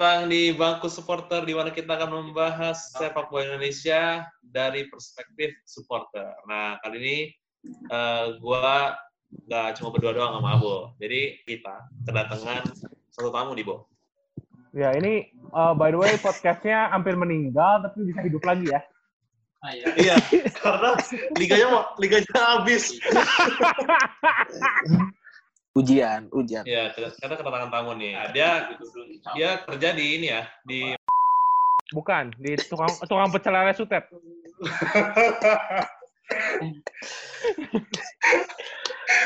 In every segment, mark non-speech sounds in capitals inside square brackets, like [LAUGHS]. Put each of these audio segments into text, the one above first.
datang di Bangku Supporter di mana kita akan membahas sepak bola Indonesia dari perspektif supporter. Nah, kali ini uh, gua nggak cuma berdua doang sama Abo. Jadi kita kedatangan satu tamu di Bo. Ya, ini uh, by the way podcastnya hampir meninggal tapi bisa hidup lagi ya. Ah, iya. iya, karena liganya liganya habis. [LAUGHS] ujian, ujian. Iya, karena kedatangan tamu nih. Nah, dia dia kerja di ini ya, di Bukan, di tukang tukang pecel lele sutet.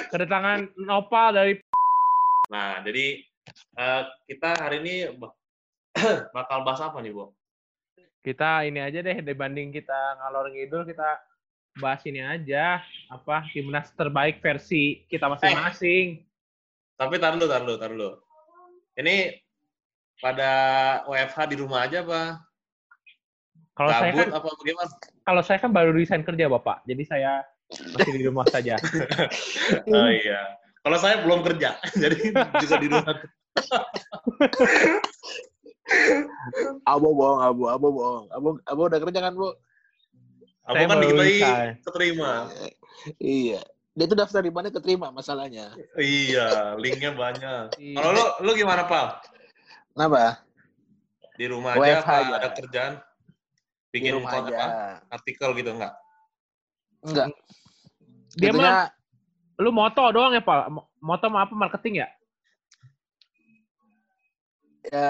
Kedatangan Nopal dari Nah, jadi uh, kita hari ini [CLEARS THROAT] bakal bahas apa nih, Bu? Kita ini aja deh dibanding kita ngalor ngidul kita bahas ini aja apa timnas terbaik versi kita masing-masing. Eh. Tapi tar dulu, tar dulu, tar dulu. Ini pada WFH di rumah aja, Pak? Kalau saya kan apa bagaimana? Kalau saya kan baru resign kerja, Bapak. Jadi saya masih di rumah saja. [LAUGHS] oh iya. Kalau saya belum kerja, [LAUGHS] jadi juga di rumah. abo bohong, abo, abo bohong. Abo, abo udah kerja kan, Bu? Abo kan dikit keterima. Iya dia tuh daftar di mana keterima masalahnya. Iya, linknya banyak. Iya. Kalau lo, lo gimana Pak? Kenapa? Di rumah aja apa aja. ada kerjaan? Bikin rumah aja. Apa? artikel gitu enggak? Enggak. Dia mah lu moto doang ya, Pak? Moto mau apa marketing ya? Ya,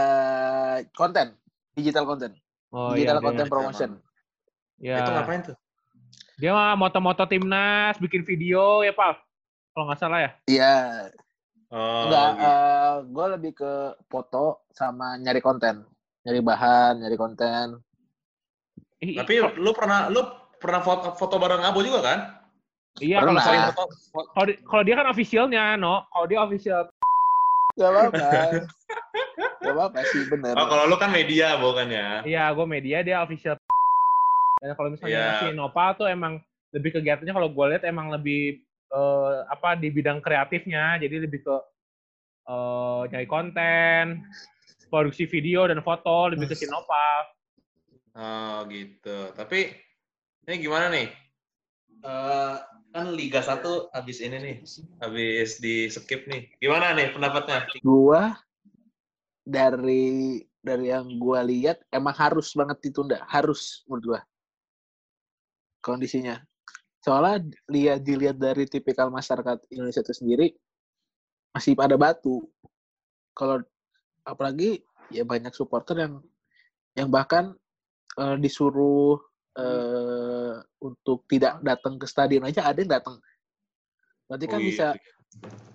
konten, digital konten. Oh, digital iya, content promotion. Ya. Itu ngapain tuh? Dia mah moto-moto timnas, bikin video ya, Pak. Kalau nggak salah ya? Iya. Oh, Enggak, gitu. uh, eh, gue lebih ke foto sama nyari konten. Nyari bahan, nyari konten. Tapi lu pernah lu pernah foto, foto bareng Abo juga kan? Iya, kalau foto, kalau, kalau dia kan officialnya, no. Kalau dia official Gak apa-apa. Gak apa-apa sih, bener. Oh, kalau lu kan media bukan ya? Iya, gue media, dia official dan kalau misalnya yeah. si Nopal tuh emang lebih kegiatannya kalau gue lihat emang lebih uh, apa di bidang kreatifnya, jadi lebih ke uh, nyari konten, produksi video dan foto lebih ke si Nopal. Oh gitu. Tapi ini gimana nih? Uh, kan Liga 1 habis ini nih, habis di skip nih. Gimana nih pendapatnya? Gua dari dari yang gua lihat emang harus banget ditunda, harus menurut gua kondisinya. Soalnya lihat dilihat dari tipikal masyarakat Indonesia itu sendiri masih pada batu. Kalau apalagi ya banyak supporter yang yang bahkan uh, disuruh uh, untuk tidak datang ke stadion aja ada yang datang. Berarti kan oh, iya. bisa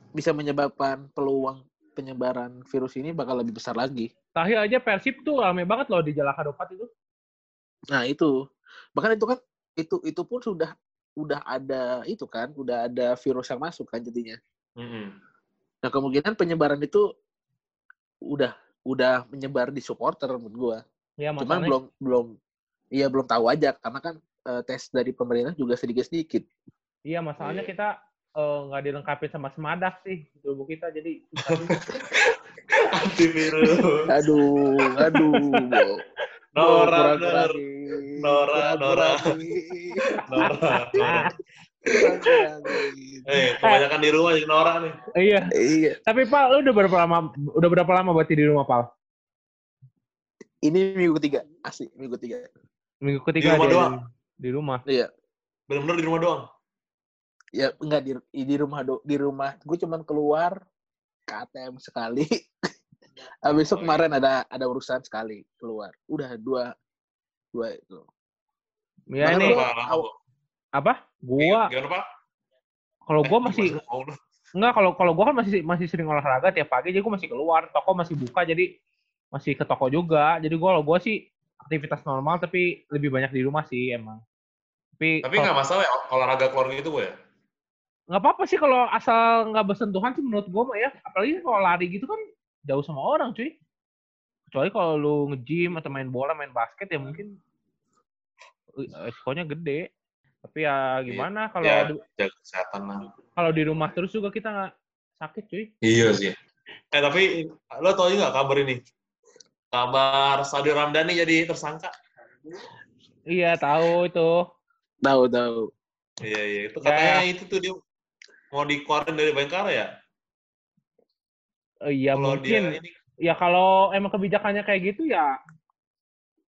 bisa menyebabkan peluang penyebaran virus ini bakal lebih besar lagi. Tahil aja Persib tuh rame banget loh di Jalan Kadopat itu. Nah itu. Bahkan itu kan itu itu pun sudah udah ada itu kan, udah ada virus yang masuk kan jadinya. Mm-hmm. Nah kemungkinan penyebaran itu udah udah menyebar di supporter menurut gua. Ya, Cuman belum belum iya belum tahu aja karena kan uh, tes dari pemerintah juga sedikit sedikit. Iya masalahnya yeah. kita eh, nggak uh, dilengkapi sama semadak sih tubuh kita jadi [LAUGHS] antivirus. aduh, aduh. [LAUGHS] Nora, Nora, Nora, Nora, Nora, Eh, kebanyakan di rumah jadi Nora nih. Iya. Iya. Tapi Pak, lu udah berapa lama? Udah berapa lama berarti di rumah, Pak? Ini minggu ketiga, asli minggu ketiga. Minggu ketiga di rumah doang. Di rumah. Iya. Benar-benar di rumah doang. Ya enggak di di rumah do, di rumah. Gue cuman keluar ke ATM sekali. Abis itu kemarin ada ada urusan sekali keluar. Udah dua dua itu. Ya ini apa? apa? Gua. Kalau gua masih enggak kalau kalau gua kan masih masih sering olahraga tiap pagi jadi gua masih keluar, toko masih buka jadi masih ke toko juga. Jadi gua kalau gua sih aktivitas normal tapi lebih banyak di rumah sih emang. Tapi Tapi nggak masalah ya olahraga keluar gitu gue ya? Nggak apa-apa sih kalau asal nggak bersentuhan sih menurut gua mah ya. Apalagi kalau lari gitu kan jauh sama orang cuy kecuali kalau lu nge-gym atau main bola main basket ya mungkin resikonya gede tapi ya gimana iya, kalau ya, jaga kesehatan lah kalau di rumah terus juga kita nggak sakit cuy iya sih eh tapi lo tau juga kabar ini kabar Saudi Ramdhani jadi tersangka? Iya, tahu itu. Tahu, tahu. Iya, iya. Itu katanya ya. itu tuh dia mau dikeluarin dari Bayangkara ya? Oh, iya, mungkin. Ini... Ya kalau emang kebijakannya kayak gitu ya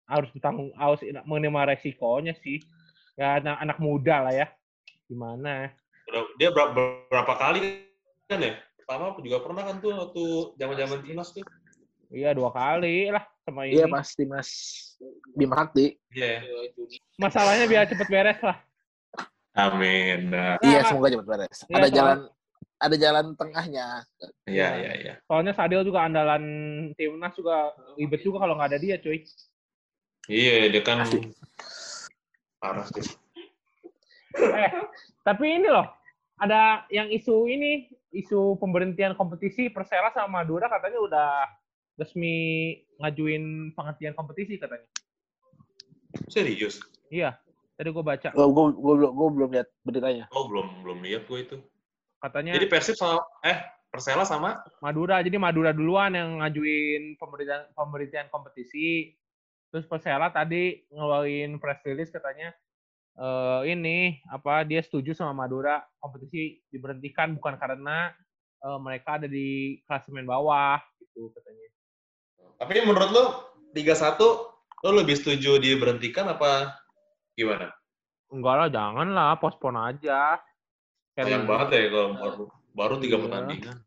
harus bertanggung harus menerima resikonya sih. Ya anak, anak muda lah ya. Gimana? Dia berapa, berapa kali kan ya? Pertama juga pernah kan tuh waktu zaman-zaman timnas tuh. Iya dua kali lah sama iya, ini. Iya pasti mas Bima Hakti. Iya. Masalahnya biar cepet beres lah. Amin. Nah. Iya semoga cepet beres. Ya, ada soal... jalan ada jalan tengahnya. Iya iya iya. Soalnya Sadil juga andalan timnas juga ribet juga kalau nggak ada dia cuy. Iya dia kan parah sih. Eh tapi ini loh ada yang isu ini isu pemberhentian kompetisi Persela sama Madura katanya udah resmi ngajuin penghentian kompetisi katanya. Serius? Iya, tadi gue baca. Oh, gue, gue, gue belum lihat beritanya. Oh, belum belum lihat gue itu. Katanya. Jadi Persib sama eh Persela sama Madura. Jadi Madura duluan yang ngajuin pemberhentian pemberhentian kompetisi. Terus Persela tadi ngeluarin press release katanya uh, ini apa dia setuju sama Madura kompetisi diberhentikan bukan karena uh, mereka ada di klasemen bawah gitu katanya. Tapi menurut lo Liga 1 lo lebih setuju diberhentikan apa gimana? Enggak lah, jangan lah, pospon aja. Sayang banget ya kalau baru, baru tiga iya. pertandingan.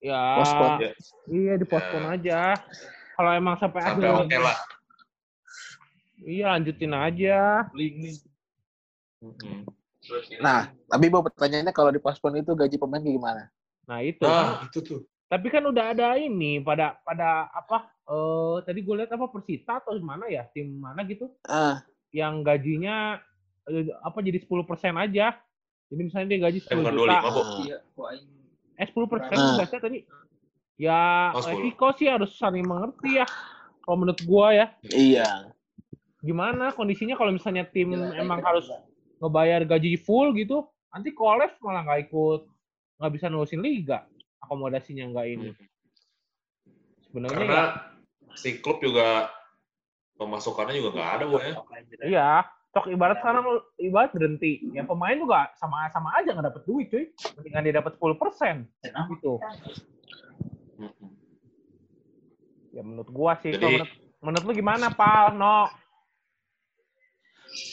Ya, pospon. Ya. iya dipospon ya. aja. Kalau emang sampai, sampai akhir. Oke okay lah. Iya, lanjutin aja. Nah, tapi mau pertanyaannya kalau dipospon itu gaji pemain gimana? Nah, itu. Nah, itu tuh. Tapi kan udah ada ini pada pada apa? Uh, tadi gue lihat apa Persita atau mana ya tim mana gitu? Uh. Yang gajinya apa jadi 10% aja. Jadi misalnya dia gaji 10 juta. Iya. Eh 10 persen uh. tadi. Ya oh, Eko sih harus saling mengerti ya. Kalau menurut gua ya. Iya. Gimana kondisinya kalau misalnya tim ya, emang harus ngebayar gaji full gitu, nanti kolaps malah nggak ikut nggak bisa nulisin liga akomodasinya nggak ini. Hmm. Sebenarnya karena ya, si klub juga pemasukannya juga nggak ada, bu ya. Iya, tok ibarat sekarang ibarat berhenti, ya pemain juga sama sama aja nggak dapet duit, cuy. Mendingan dia dapat 10 persen, gitu. Ya menurut gua sih, Jadi, menurut, menurut lu gimana, Pal? No.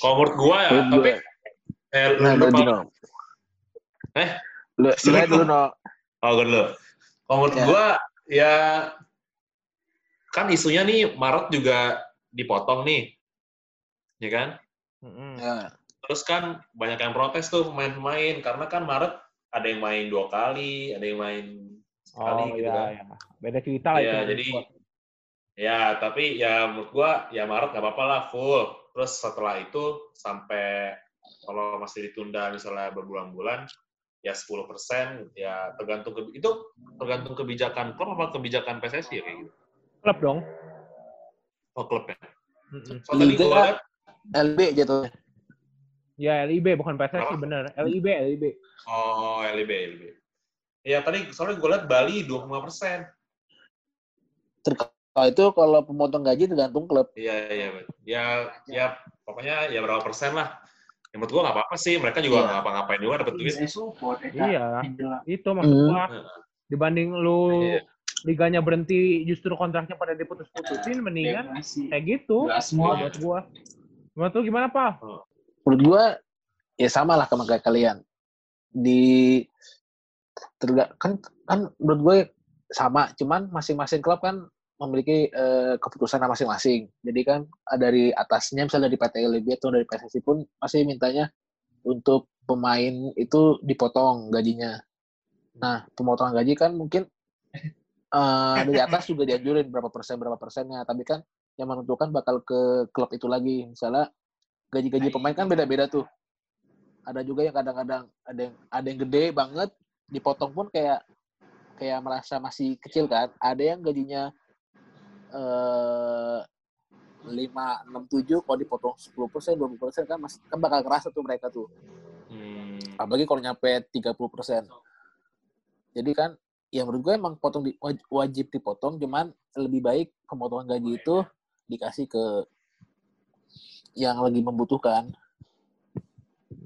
Kalau menurut gua ya, tapi eh, nah, lu, eh, lu, dulu, no. Oh, gue dulu. Kalau menurut ya. gue, ya kan isunya nih Maret juga dipotong nih, ya kan? Mm-hmm. Ya. Terus kan banyak yang protes tuh pemain-pemain karena kan Maret ada yang main dua kali, ada yang main sekali oh, gitu ya, kan. Ya. Beda cerita lah ya, itu. jadi ya tapi ya menurut gua ya Maret nggak apa-apa lah full. Terus setelah itu sampai kalau masih ditunda misalnya berbulan-bulan ya 10 persen ya tergantung ke, itu tergantung kebijakan klub apa kebijakan PSSI ya kayak gitu klub dong oh klub ya mm-hmm. so, tadi gue lihat LB jatuhnya ya LIB bukan PSSI oh. bener LIB LIB oh LIB LIB ya tadi soalnya gue lihat Bali 25 persen Oh, itu kalau pemotong gaji tergantung klub. Iya, iya. Ya, ya pokoknya ya berapa persen lah. Ya, menurut gue gak apa-apa sih, mereka juga yeah. ngapa-ngapain juga dapet duit. Iya, itu maksud mm. gue. Dibanding lu yeah. liganya berhenti, justru kontraknya pada diputus-putusin, mendingan kayak gitu. Semua buat gue. Menurut lu gimana, Pak? Menurut gue, ya sama lah sama kayak kalian. Di terga, kan kan menurut gue sama, cuman masing-masing klub kan memiliki uh, keputusan masing-masing. Jadi kan dari atasnya misalnya dari PT LB atau dari PSSI pun masih mintanya untuk pemain itu dipotong gajinya. Nah, pemotongan gaji kan mungkin uh, dari atas juga dianjurin berapa persen berapa persennya, tapi kan yang menentukan bakal ke klub itu lagi. Misalnya gaji-gaji pemain kan beda-beda tuh. Ada juga yang kadang-kadang ada yang ada yang gede banget dipotong pun kayak kayak merasa masih kecil kan. Ada yang gajinya Eh, lima enam tujuh kalau dipotong sepuluh persen dua puluh persen kan masih kan bakal kerasa tuh mereka tuh hmm. apalagi kalau nyampe tiga puluh persen jadi kan ya menurut gue emang potong di, wajib dipotong cuman lebih baik pemotongan gaji itu dikasih ke yang lagi membutuhkan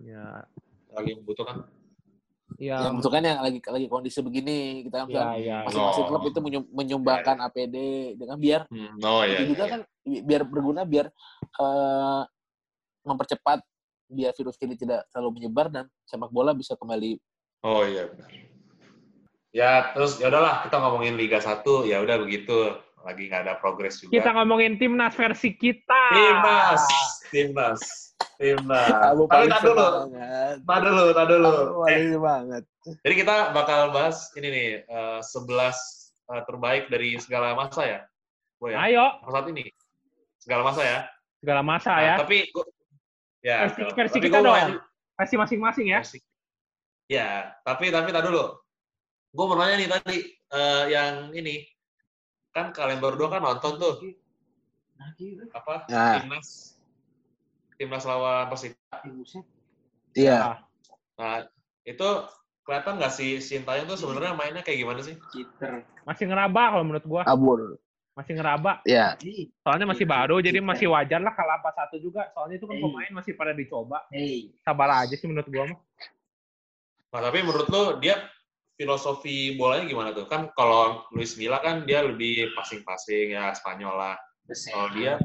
ya lagi membutuhkan Ya. Yang membutuhkan yang lagi lagi kondisi begini kita kan ya, ya, masing-masing klub itu menyumbangkan ya, ya. APD dengan biar hmm. oh, ya, juga ya. kan biar berguna biar uh, mempercepat biar virus ini tidak terlalu menyebar dan sepak bola bisa kembali. Oh iya benar. Ya terus ya udahlah kita ngomongin Liga 1 ya udah begitu lagi nggak ada progres juga. Kita ngomongin timnas versi kita. Timnas, timnas, timnas. [LAUGHS] Tapi tak dulu, tak dulu, tak dulu. Eh, banget. Jadi kita bakal bahas ini nih uh, 11 uh, terbaik dari segala masa ya. Oh, ya. Ayo. Saat ini segala masa ya. Segala masa nah, ya. Tapi ya versi, versi kita dong. Versi masing-masing ya. Versi, ya, tapi tapi tak dulu gue mau nanya nih tadi uh, yang ini kan kalian berdua kan nonton tuh. Apa? Nah. timnas. Timnas lawan Persita iya. Nah itu kelihatan nggak sih Sintayong tuh sebenarnya mainnya kayak gimana sih? Masih ngeraba kalau menurut gua. Abur masih ngeraba. Iya. Soalnya masih baru jadi masih wajar lah kalah empat satu juga. Soalnya itu kan pemain masih pada dicoba. Sabar aja sih menurut gua mah. Nah tapi menurut lo dia filosofi bolanya gimana tuh? Kan kalau Luis Milla kan dia lebih passing-passing ya Spanyol lah. Kalau dia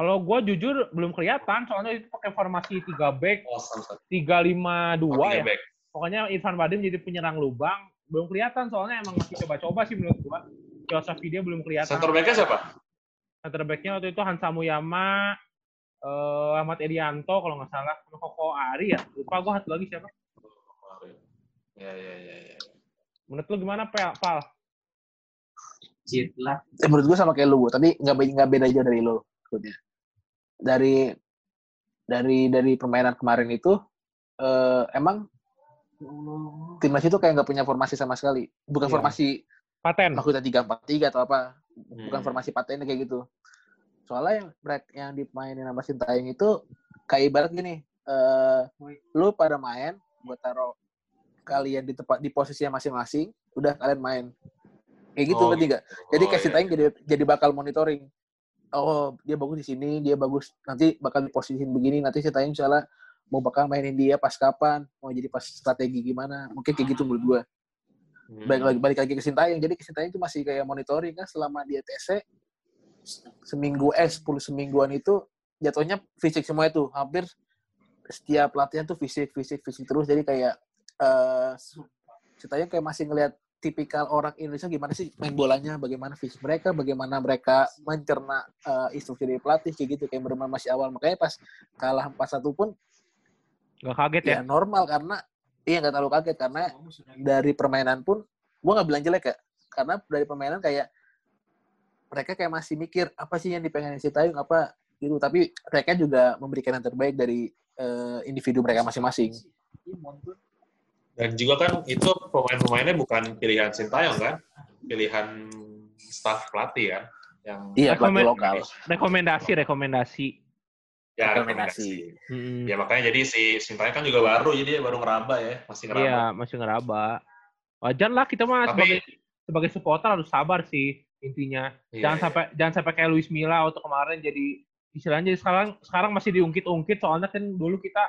kalau gue jujur belum kelihatan soalnya itu pakai formasi tiga back, oh, tiga lima dua ya. Back. Pokoknya Irfan Badim jadi penyerang lubang belum kelihatan soalnya emang masih coba-coba sih menurut gue. Filosofi dia belum kelihatan. Center backnya siapa? Center backnya waktu itu Hansa Muyama, uh, Ahmad Edianto kalau nggak salah, sama Koko Ari ya. Lupa gue satu lagi siapa? Ya ya ya ya. Menurut lu gimana, Pal? Cheat lah. Eh, menurut gue sama kayak lu, tapi nggak nggak beda jauh dari lu. Dari dari dari permainan kemarin itu eh, emang timnas itu kayak nggak punya formasi sama sekali. Bukan iya. formasi paten. Maksudnya tiga empat tiga atau apa? Bukan hmm. formasi paten kayak gitu. Soalnya yang yang dimainin sama Sintayong itu kayak ibarat gini. Eh, lu pada main, buat taruh kalian di tempat di posisinya masing-masing, udah kalian main. Kayak gitu oh, nggak? Jadi oh, kasih iya. jadi jadi bakal monitoring. Oh, dia bagus di sini, dia bagus. Nanti bakal di posisi begini, nanti saya tanya misalnya mau bakal mainin dia pas kapan, mau jadi pas strategi gimana. Mungkin kayak gitu menurut gue. Hmm. Balik lagi balik lagi ke Sintayong. Jadi ke Sintayong itu masih kayak monitoring kan selama dia TC seminggu eh 10 semingguan itu jatuhnya fisik semua itu hampir setiap latihan tuh fisik fisik fisik terus jadi kayak uh, ceritanya kayak masih ngelihat tipikal orang Indonesia gimana sih main bolanya, bagaimana fisik mereka, bagaimana mereka mencerna uh, instruksi dari pelatih kayak gitu kayak bermain masih awal makanya pas kalah 4-1 pun nggak kaget ya? ya normal karena iya nggak terlalu kaget karena dari permainan pun gue nggak bilang jelek ya karena dari permainan kayak mereka kayak masih mikir apa sih yang dipengen si Tayung apa gitu tapi mereka juga memberikan yang terbaik dari uh, individu mereka masing-masing. Dan juga kan itu pemain-pemainnya bukan pilihan Sintayong kan, pilihan staff pelatih kan, yang iya pelatih lokal. Rekomendasi, rekomendasi. Ya rekomendasi. Hmm. Ya makanya jadi si Sintayong kan juga baru, jadi baru ngeraba ya, masih ngeraba. Iya masih ngeraba. Wajar lah kita mah Tapi, sebagai sebagai supporter harus sabar sih intinya. Iya, jangan iya. sampai jangan sampai kayak Luis Milla waktu kemarin jadi istilahnya jadi sekarang sekarang masih diungkit-ungkit soalnya kan dulu kita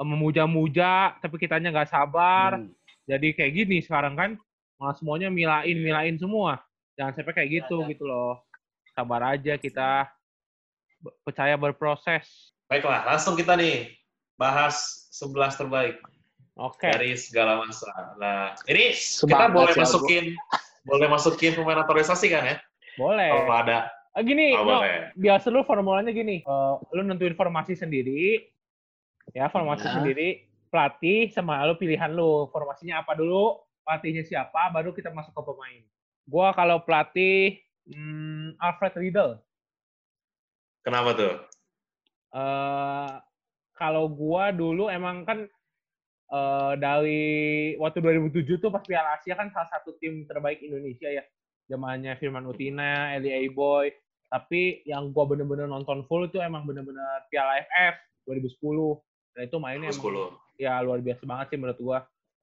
memuja-muja tapi kitanya nggak sabar. Hmm. jadi kayak gini sekarang kan malah semuanya milain milain semua. Jangan sampai kayak gitu ya, gitu loh. Sabar aja kita. Percaya berproses. Baiklah langsung kita nih bahas 11 terbaik Oke. dari segala masa. Nah ini Semangat kita boleh masukin boleh masukin pemain naturalisasi kan ya? Boleh. Kalau ada. Ah, gini oh, no, biasa lu formulanya gini. Uh, lu nentuin formasi sendiri Ya, formasi nah. sendiri pelatih sama lu pilihan lu. Formasinya apa dulu? Pelatihnya siapa? Baru kita masuk ke pemain. Gua kalau pelatih hmm, Alfred Riedel. Kenapa tuh? Uh, kalau gua dulu emang kan uh, dari waktu 2007 tuh pas Piala Asia kan salah satu tim terbaik Indonesia ya. Zamannya Firman Utina, Eli Boy. Tapi yang gua bener-bener nonton full itu emang bener-bener Piala AFF 2010. Dan itu mainnya emang, ya luar biasa banget sih menurut gua.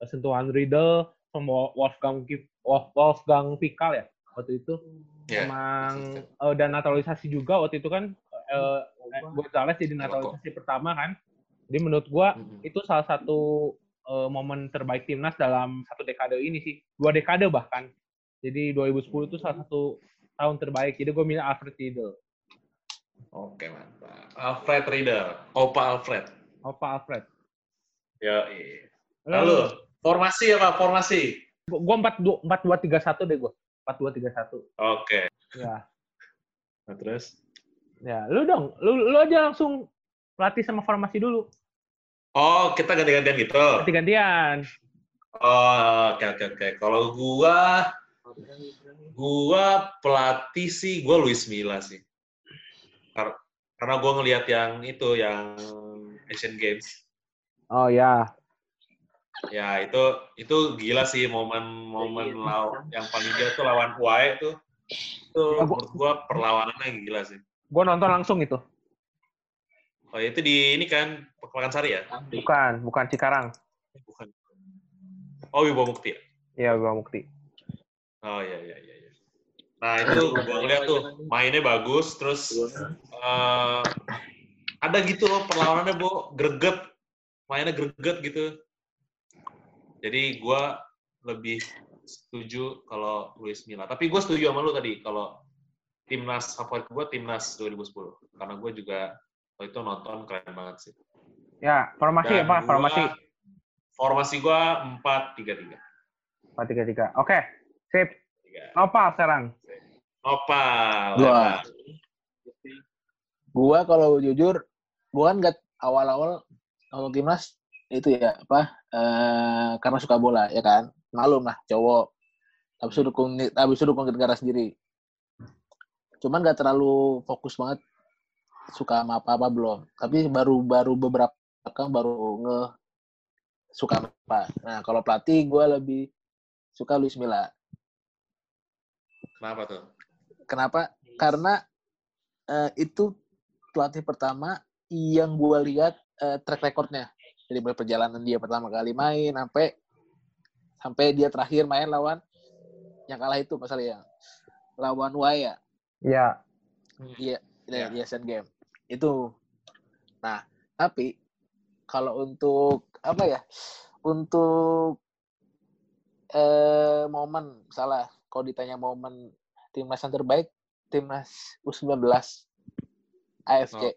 Sentuhan Riddle, sama Wolfgang Wolfgang Pikal ya waktu itu. Yeah. Emang uh, dan naturalisasi juga waktu itu kan uh, Gonzales jadi naturalisasi pertama kan. Jadi menurut gua mm-hmm. itu salah satu uh, momen terbaik timnas dalam satu dekade ini sih. Dua dekade bahkan. Jadi 2010 itu salah satu tahun terbaik. Jadi gue milih Alfred Riedel. Oke, mantap. Alfred Riedel. Opa Alfred. Opa Alfred. Ya, iya. Lalu, formasi apa? Formasi? Gue empat dua empat dua tiga satu deh gue. Empat dua tiga satu. Oke. Ya. Nah, terus? Ya, lu dong. Lu, lu aja langsung pelatih sama formasi dulu. Oh, kita ganti-gantian gitu? Ganti-gantian. Oh, oke, oke, oke. Kalau gua, gua pelatih sih, gua Luis Milla sih. Karena gua ngelihat yang itu, yang Asian Games. Oh ya. Ya itu itu gila sih momen-momen yang paling gila tuh lawan UAE tuh. Itu menurut gua perlawanannya gila sih. Gua nonton langsung itu. Oh itu di ini kan Pekan Sari ya? Bukan, bukan Cikarang. Bukan. Oh Wibawa Mukti ya? Iya Wibawa Mukti. Oh iya iya iya. iya. Nah itu gue ngeliat tuh mainnya bagus, terus uh, ada gitu loh perlawanannya bu greget, mainnya greget gitu. Jadi gue lebih setuju kalau Luis Milla. Tapi gue setuju sama lu tadi kalau timnas favorit gue timnas 2010 karena gue juga Oh, itu nonton keren banget sih. Ya, formasi Dan apa? Formasi. Formasi gua empat tiga tiga. Empat tiga tiga. Oke, sip. Apa sekarang? Opa. Gua. Gua kalau jujur, gua kan gak awal-awal kalau timnas itu ya apa? Eh, karena suka bola ya kan. Malum lah cowok. Habis itu dukung habis itu dukung negara sendiri. Cuman gak terlalu fokus banget suka sama apa-apa belum. Tapi baru-baru beberapa kan baru nge suka apa. Nah, kalau pelatih gue lebih suka Luis Milla. Kenapa tuh? Kenapa? Karena uh, itu pelatih pertama yang gue lihat uh, track recordnya. Jadi perjalanan dia pertama kali main sampai sampai dia terakhir main lawan yang kalah itu masalah yang lawan Waya. Iya. Iya, ya. di Asian Game itu nah tapi kalau untuk apa ya untuk eh, momen salah kalau ditanya momen timnas yang terbaik timnas U19 AFC oh.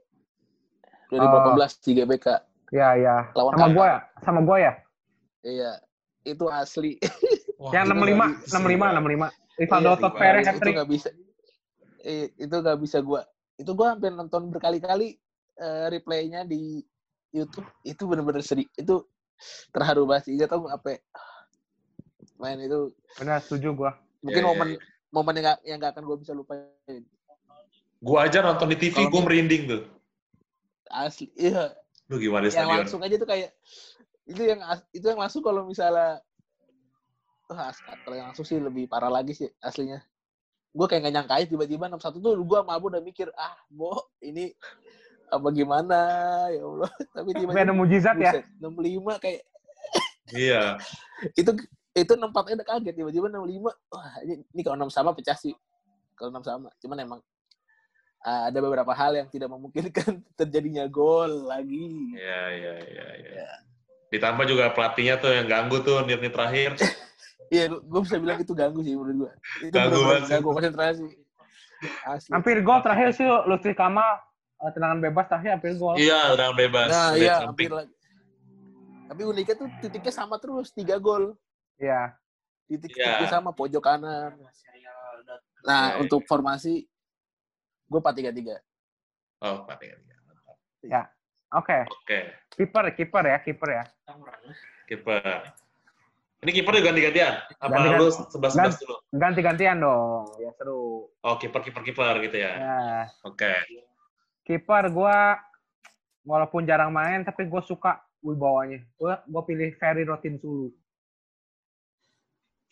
2018 oh. di GBK ya ya. Lawan sama gue ya? Sama gue ya? Iya itu asli. Wah, yang 65 65 65 Rivaldo iya, Perez itu nggak bisa. Itu nggak bisa gue itu gue hampir nonton berkali-kali uh, replaynya di YouTube. Itu bener-bener sedih itu terharu banget sih. Gak tau apa main itu benar setuju gue mungkin yeah, momen yeah, yeah. momen yang gak, yang gak akan gue bisa lupain. Gue aja nonton di TV gue merinding tuh asli iya. Lu gimana yang stadion? langsung aja tuh kayak itu yang itu yang langsung kalau misalnya Wah, kalau yang langsung sih lebih parah lagi sih aslinya. Gue kayak gak nyangka aja tiba-tiba 61 tuh gue sama Abu udah mikir ah bo ini apa gimana? Ya Allah. [LAUGHS] Tapi tiba-tiba ada mujizat ya? 65 kayak [LAUGHS] iya. Itu itu 64 udah kaget tiba-tiba 65 wah ini, ini kalau 6 sama pecah sih. Kalau 6 sama cuman emang uh, ada beberapa hal yang tidak memungkinkan [LAUGHS] terjadinya gol lagi iya iya iya ya. ditambah juga pelatihnya tuh yang ganggu tuh menit terakhir [LAUGHS] Iya, gue bisa bilang itu ganggu sih menurut gue. Itu ganggu banget. Ganggu konsentrasi. Asli. Hampir gol terakhir sih Lutfi Kamal uh, tendangan bebas terakhir hampir gol. Iya, tendangan bebas. Nah, iya, hampir lagi. Tapi uniknya tuh titiknya sama terus, tiga gol. Iya. Titik-titiknya yeah. sama, pojok kanan. Nah, yeah, untuk yeah. formasi, gue 4-3-3. Oh, 4-3-3. Ya, oke. Okay. Oke. Okay. Kiper, kiper ya, kiper ya. Kiper. Ini kiper juga ganti-gantian? Apa ganti, lu sebelas-sebelas dulu? Ganti-gantian dong, ya seru. Oh, kiper kiper kiper gitu ya. ya. Oke. Okay. Kiper gua walaupun jarang main tapi gue suka wibawanya. Gua gua pilih Ferry Rotin Sulu.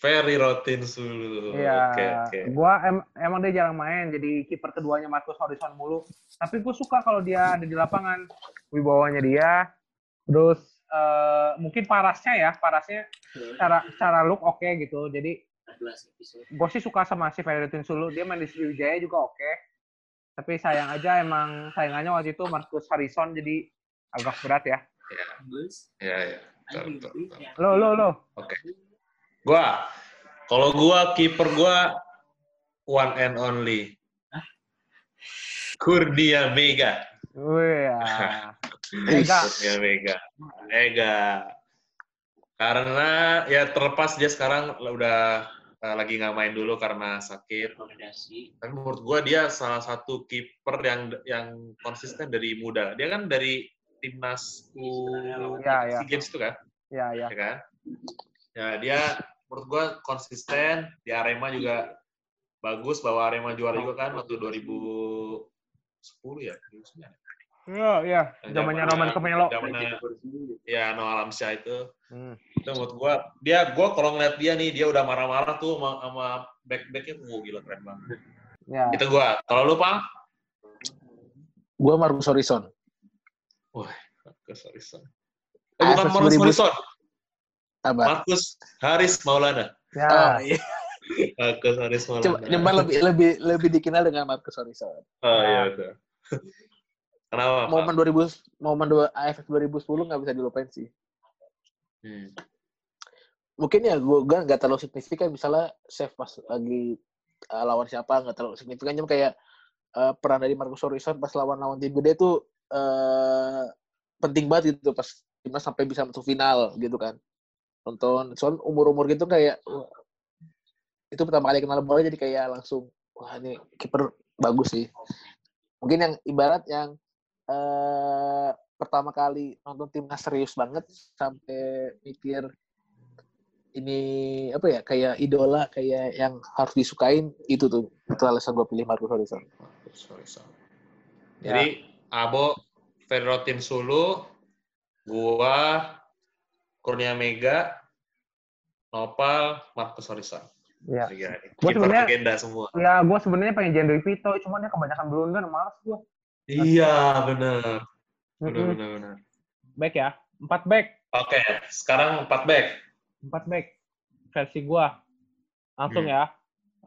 Ferry Rotin Sulu. Iya. Okay, okay. Gua em emang dia jarang main jadi kiper keduanya Marcus Horizon mulu. Tapi gue suka kalau dia ada di lapangan wibawanya dia. Terus uh, mungkin parasnya ya, parasnya cara cara look oke okay, gitu. Jadi gue sih suka sama si Ferdinand Sulu. Dia main di Sriwijaya juga oke. Okay. Tapi sayang aja emang sayangannya waktu itu Marcus Harrison jadi agak berat ya. Iya, iya. Ya. Lo, lo, lo. Oke. Okay. Gua, kalau gua kiper gua one and only. Kurnia Mega. Wih, [LAUGHS] Mega. Kurnia Mega. Mega. Karena ya terlepas dia sekarang udah uh, lagi nggak main dulu karena sakit. Tapi menurut gue dia salah satu kiper yang yang konsisten dari muda. Dia kan dari timnas U ya, ya. Games itu kan? Iya, iya. Ya kan? Ya dia menurut gue konsisten di Arema juga bagus bawa Arema juara juga kan waktu 2010 ya. Iya, iya. Zamannya Roman Kemelo. Zamannya ya Noah Alamsyah itu. Hmm. Itu menurut gua dia gua kalau ngeliat dia nih dia udah marah-marah tuh sama, sama back-backnya gua gila keren banget. Ya. Itu gua. Kalau lu, Pak? Gua Marcus Horizon. Wah, Marcus Horizon. Eh, bukan Marcus Horizon. Apa? Marcus Haris Maulana. Ya. Oh, iya. Marcus Haris Maulana. Coba, coba lebih lebih lebih dikenal dengan Marcus Horizon. Oh iya betul. Kenapa? Momen Pak? 2000 momen dua AFF 2010 nggak bisa dilupain sih. Hmm. Mungkin ya gue gue nggak terlalu signifikan misalnya save pas lagi uh, lawan siapa nggak terlalu signifikan cuma kayak uh, peran dari Marcus Horizon pas lawan lawan tim gede tuh uh, penting banget gitu pas timnas sampai bisa masuk final gitu kan nonton soal umur umur gitu kayak wah, itu pertama kali kenal bola jadi kayak langsung wah ini kiper bagus sih mungkin yang ibarat yang uh, pertama kali nonton timnas serius banget sampai mikir ini apa ya kayak idola kayak yang harus disukain itu tuh itu alasan gue pilih Marcus Horizon. Ya. Jadi Abo Fedrotin Sulu, gua Kurnia Mega, Nopal, Marcus Horizon. Ya. Gue sebenarnya agenda semua. Ya, gue sebenarnya pengen Jendri Pito, cuman ya kebanyakan blunder, malas gue. Iya, benar. Benar, benar, benar. Back ya, empat back. Oke, okay. sekarang empat back. Empat back. Versi gua. Langsung hmm. ya.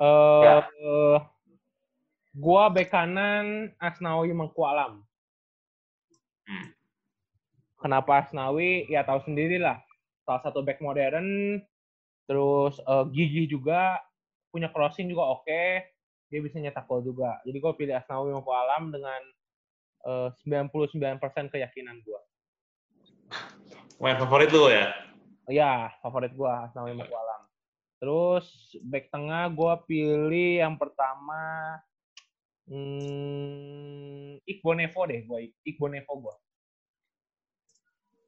Uh, ya. Uh, gua back kanan Asnawi Mengkualam. Hmm. Kenapa Asnawi? Ya tahu sendirilah. Salah satu back modern. Terus uh, gigih juga. Punya crossing juga oke. Okay. Dia bisa nyetak gol juga. Jadi gue pilih Asnawi Mengkualam dengan uh, 99% keyakinan gue. Main favorit lu ya? Iya, favorit gue Asnawi Makualam. Terus back tengah gue pilih yang pertama hmm, Iqbonevo deh, gue Iqbonevo gue.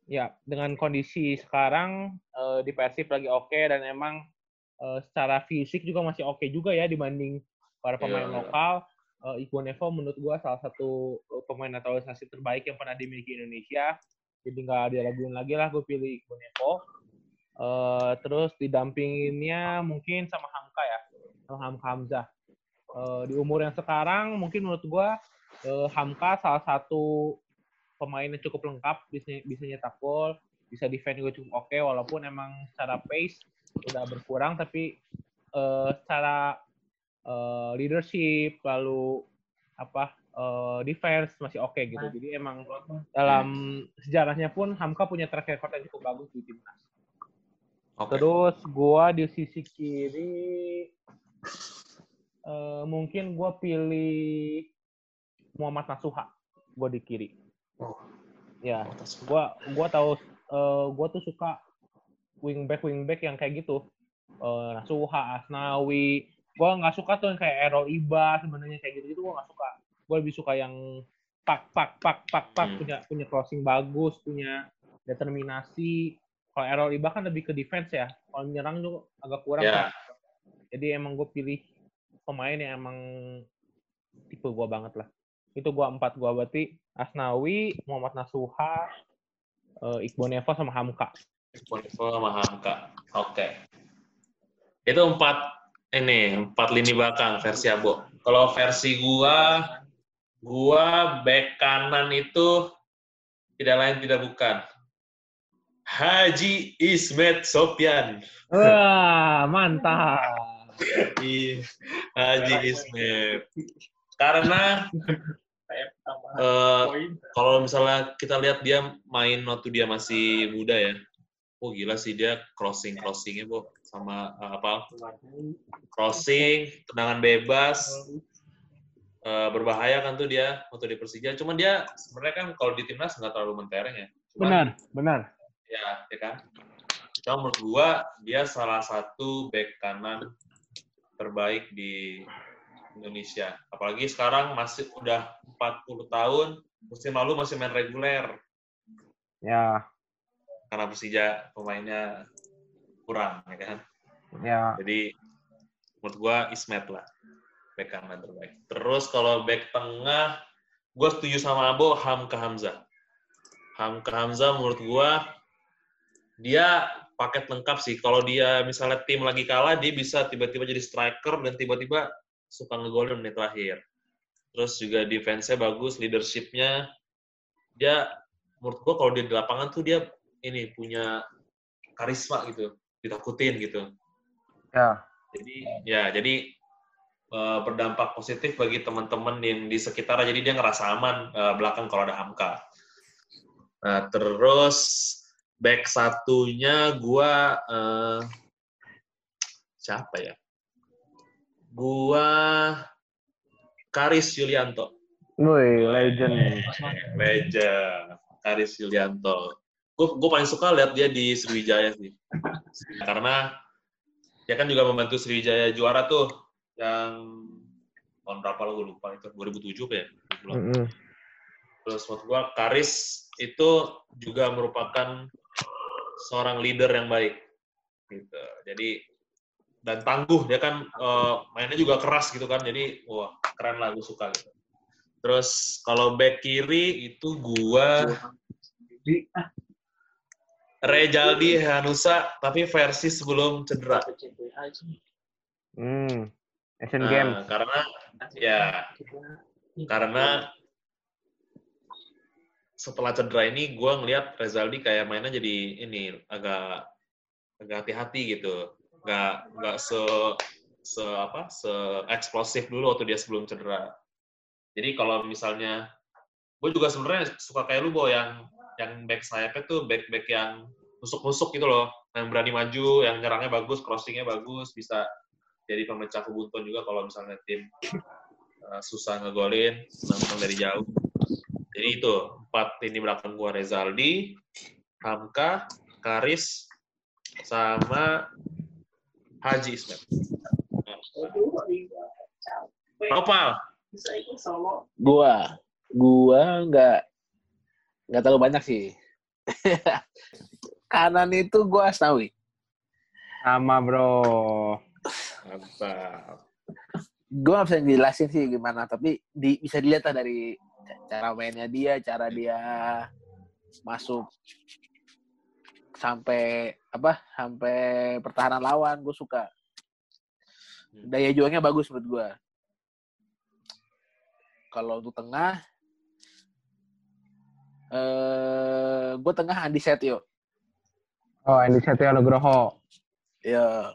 Ya, dengan kondisi sekarang uh, di Persib lagi oke okay, dan emang uh, secara fisik juga masih oke okay juga ya dibanding para pemain yeah, lokal uh, Iqbal Nevo menurut gue salah satu eh, pemain naturalisasi terbaik yang pernah dimiliki Indonesia. Jadi nggak diraguin lagi lah gue pilih Iqbal Nevo. Uh, terus didampinginnya mungkin sama Hamka ya, sama Hamka Hamzah. Uh, di umur yang sekarang mungkin menurut gue uh, Hamka salah satu pemain yang cukup lengkap, bisa, bisa nyetak gol, bisa defend juga cukup oke, okay, walaupun emang secara pace udah berkurang, tapi uh, secara uh, leadership lalu apa uh, defense masih oke okay, gitu. Jadi emang dalam sejarahnya pun Hamka punya track record yang cukup bagus di timnas. Okay. Terus gua di sisi kiri uh, mungkin gua pilih Muhammad Nasuha. Gua di kiri. Oh. Ya, gua gua tahu uh, gua tuh suka wingback wingback yang kayak gitu. Uh, Nasuha, Asnawi, gue nggak suka tuh yang kayak Errol Iba sebenarnya kayak gitu gitu gue nggak suka gue lebih suka yang pak pak pak pak pak hmm. punya punya crossing bagus punya determinasi kalau Errol Iba kan lebih ke defense ya kalau menyerang juga agak kurang yeah. kan jadi emang gue pilih pemain yang emang tipe gue banget lah itu gue empat gue berarti Asnawi Muhammad Nasuha uh, Iqbal Neva sama Hamka Iqbal Neva sama Hamka oke okay. itu empat ini empat lini belakang versi Abo. Kalau versi gua, gua back kanan itu tidak lain tidak bukan Haji Ismet Sopian. Wah, mantap. Haji Ismet. Karena uh, kalau misalnya kita lihat dia main waktu dia masih muda ya, oh gila sih dia crossing crossingnya bu sama uh, apa crossing tendangan bebas uh, berbahaya kan tuh dia waktu di Persija. Cuman dia sebenarnya kan kalau di timnas nggak terlalu mentereng ya. Cuman, benar, benar. Ya, ya kan. Cuma menurut gua dia salah satu back kanan terbaik di Indonesia. Apalagi sekarang masih udah 40 tahun, musim lalu masih main reguler. Ya. Karena Persija pemainnya kurang, ya kan? Ya. Jadi menurut gua Ismet lah back kanan terbaik. Terus kalau back tengah, gue setuju sama Abo Hamka Hamzah. Hamka Hamzah menurut gue dia paket lengkap sih. Kalau dia misalnya tim lagi kalah, dia bisa tiba-tiba jadi striker dan tiba-tiba suka ngegolin menit terakhir. Terus juga defense-nya bagus, leadership-nya. Dia, menurut gue kalau dia di lapangan tuh dia ini punya karisma gitu, ditakutin gitu. Ya. Jadi ya, jadi uh, berdampak positif bagi teman-teman yang di sekitar jadi dia ngerasa aman uh, belakang kalau ada Hamka. Nah, terus back satunya gua uh, siapa ya? Gua Karis Yulianto. Woi, legend. Legend. Karis Yulianto. Gue gue paling suka lihat dia di Sriwijaya sih. Karena dia kan juga membantu Sriwijaya juara tuh yang tahun berapa lo gue lupa itu 2007 ya mm -hmm. terus menurut gue Karis itu juga merupakan seorang leader yang baik gitu jadi dan tangguh dia kan uh, mainnya juga keras gitu kan jadi wah keren lah gue suka gitu terus kalau back kiri itu gua Rejaldi Hanusa tapi versi sebelum cedera. Hmm. Asian nah, Games. Karena ya karena setelah cedera ini gue ngelihat Rezaldi kayak mainnya jadi ini agak agak hati-hati gitu nggak nggak se se apa se eksplosif dulu waktu dia sebelum cedera jadi kalau misalnya gue juga sebenarnya suka kayak lu bo yang yang back sayapnya tuh back back yang nusuk-nusuk gitu loh yang berani maju yang nyerangnya bagus crossingnya bagus bisa jadi pemecah kebuntuan juga kalau misalnya tim uh, susah ngegolin, menang dari jauh. Jadi itu empat ini belakang gua Rezaldi, Hamka, Karis, sama Haji Ismet. Nopal. Gua, gua nggak nggak terlalu banyak sih. [LAUGHS] Kanan itu gua Asnawi. Sama bro. Mantap. Gue gak bisa jelasin sih gimana, tapi di, bisa dilihat lah dari cara mainnya dia, cara dia masuk sampai apa sampai pertahanan lawan gue suka. Hmm. daya juangnya bagus menurut gue kalau untuk tengah eh gue tengah Andi Setio. Oh Andi Setio Nugroho. Ya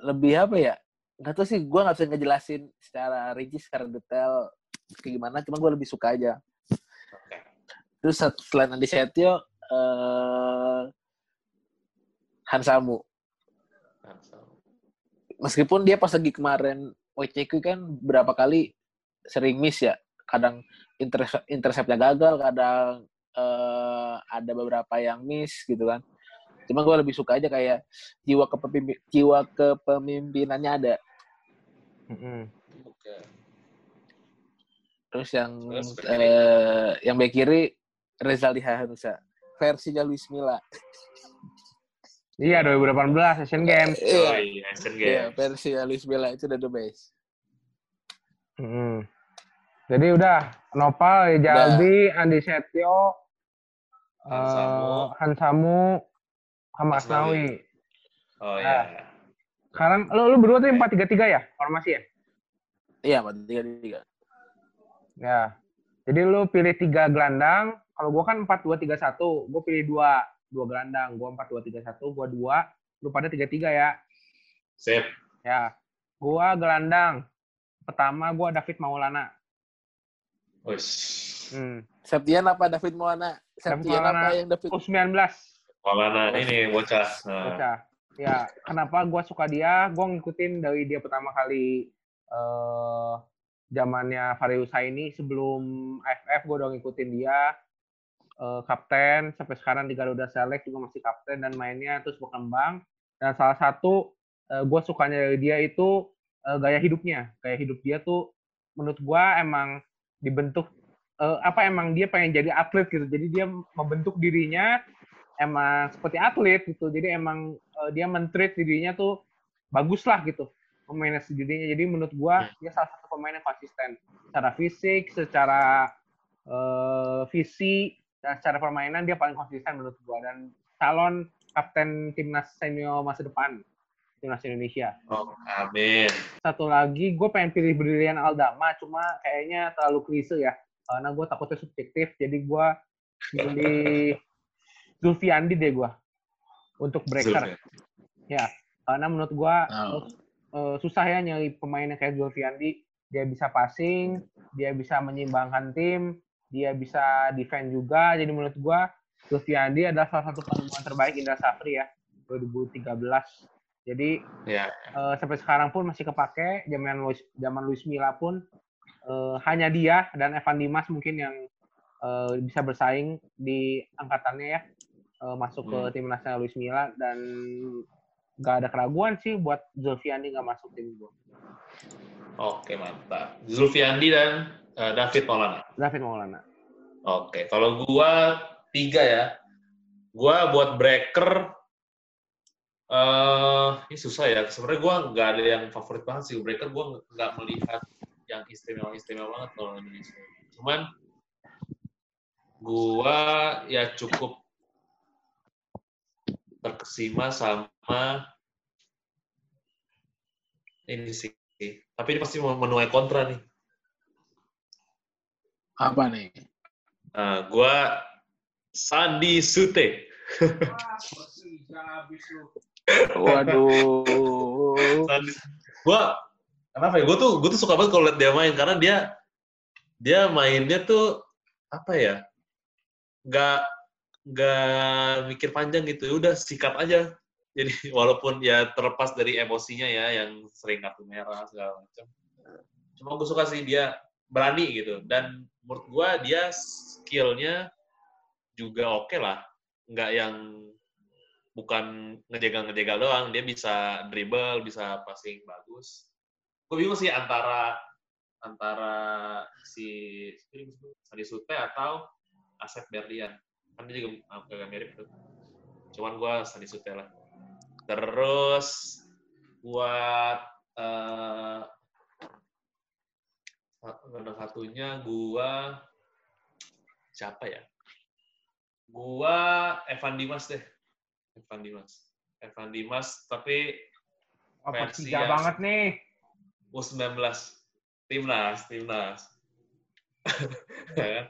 lebih apa ya? Nggak tahu sih gue nggak bisa ngejelasin secara rinci secara detail kayak gimana cuma gue lebih suka aja terus selain Andi Setio uh, Hansamu meskipun dia pas lagi kemarin WCQ kan berapa kali sering miss ya. Kadang intercept interceptnya gagal kadang uh, ada beberapa yang miss gitu kan. Cuma gue lebih suka aja kayak jiwa kepemimpi jiwa kepemimpinannya ada. Mm-hmm. Terus yang Terus, uh, yang back kiri Rezaldi Hanusa. Versinya Luis Milla. Iya, 2018 Asian Games. Iya, oh, iya Asian Games. Iya, versi Luis Milla itu udah the best. Hmm. Jadi udah Nopal, Jaldi, Andi Setio, Hansamu, uh, Hansamu sama Asnawi. Oh iya. Nah, sekarang lu lu berdua tuh empat tiga tiga ya formasi ya? Iya empat tiga tiga. Ya. Jadi lu pilih tiga gelandang, kalau gue kan empat dua tiga satu, gue pilih dua dua gelandang, gue empat dua tiga satu, gue dua, lu pada tiga tiga ya. Sip. Ya, gue gelandang. Pertama gue David Maulana. Wes. Hmm. Septian apa David Maulana? Septian apa yang David? U19. Maulana ini bocah. Nah. Bocah. Ya, kenapa gue suka dia? Gue ngikutin dari dia pertama kali uh, zamannya Farius ini sebelum AFF gue udah ngikutin dia uh, kapten. Sampai sekarang di Garuda Select juga masih kapten dan mainnya terus berkembang. Dan salah satu uh, gue sukanya dari dia itu uh, gaya hidupnya. Gaya hidup dia tuh menurut gue emang dibentuk uh, apa emang dia pengen jadi atlet gitu. Jadi dia membentuk dirinya emang seperti atlet gitu. Jadi emang uh, dia mentreat dirinya tuh bagus lah gitu memanage dirinya. Jadi menurut gua hmm. dia salah satu pemain yang konsisten secara fisik, secara uh, visi dan secara permainan dia paling konsisten menurut gua dan calon kapten timnas senior masa depan timnas Indonesia. Oh, amin. Satu lagi, gue pengen pilih Brilian Aldama, cuma kayaknya terlalu klise ya. Karena gue takutnya subjektif, jadi gue pilih Zulfiandi deh gue untuk breaker. Ya, karena menurut gue oh uh, susah ya nyari pemain yang kayak Zulfiandi. Dia bisa passing, dia bisa menyimbangkan tim, dia bisa defend juga. Jadi menurut gua Zulfiandi adalah salah satu penemuan terbaik Indra Safri ya 2013. Jadi yeah. uh, sampai sekarang pun masih kepake. Zaman Luis zaman Luis Milla pun uh, hanya dia dan Evan Dimas mungkin yang uh, bisa bersaing di angkatannya ya uh, masuk hmm. ke timnasnya Luis Milla dan nggak ada keraguan sih buat Zulfiandi nggak masuk tim gue. Oke mantap. Zulfiandi dan uh, David Maulana. David Maulana. Oke, kalau gua tiga ya. Gua buat breaker uh, ini susah ya. Sebenarnya gua nggak ada yang favorit banget sih. Breaker gua nggak melihat yang istimewa-istimewa banget kalau Indonesia. Cuman gua ya cukup terkesima sama ini sih. Tapi ini pasti menuai kontra nih. Apa nih? Uh, gua Sandi Sute. Waduh. Sandi. Gua kenapa ya? Gue tuh gue tuh suka banget kalau liat dia main karena dia dia mainnya tuh apa ya? Gak nggak mikir panjang gitu ya udah sikat aja jadi [LAUGHS] walaupun ya terlepas dari emosinya ya yang sering kartu merah segala macam cuma gue suka sih dia berani gitu. Dan menurut gue dia skillnya juga oke okay lah. Nggak yang bukan ngejegal ngejegal doang. Dia bisa dribble bisa passing bagus. Gue bingung sih antara antara si Sandi Sute atau Asep Berlian. Kan dia juga agak mirip tuh. Cuman gue Sandi Sutela terus buat uh, satunya gua siapa ya? Gua Evan Dimas deh. Evan Dimas. Evan Dimas tapi oh, versi yang banget nih. U19 timnas, timnas. [LAUGHS] Ya kan?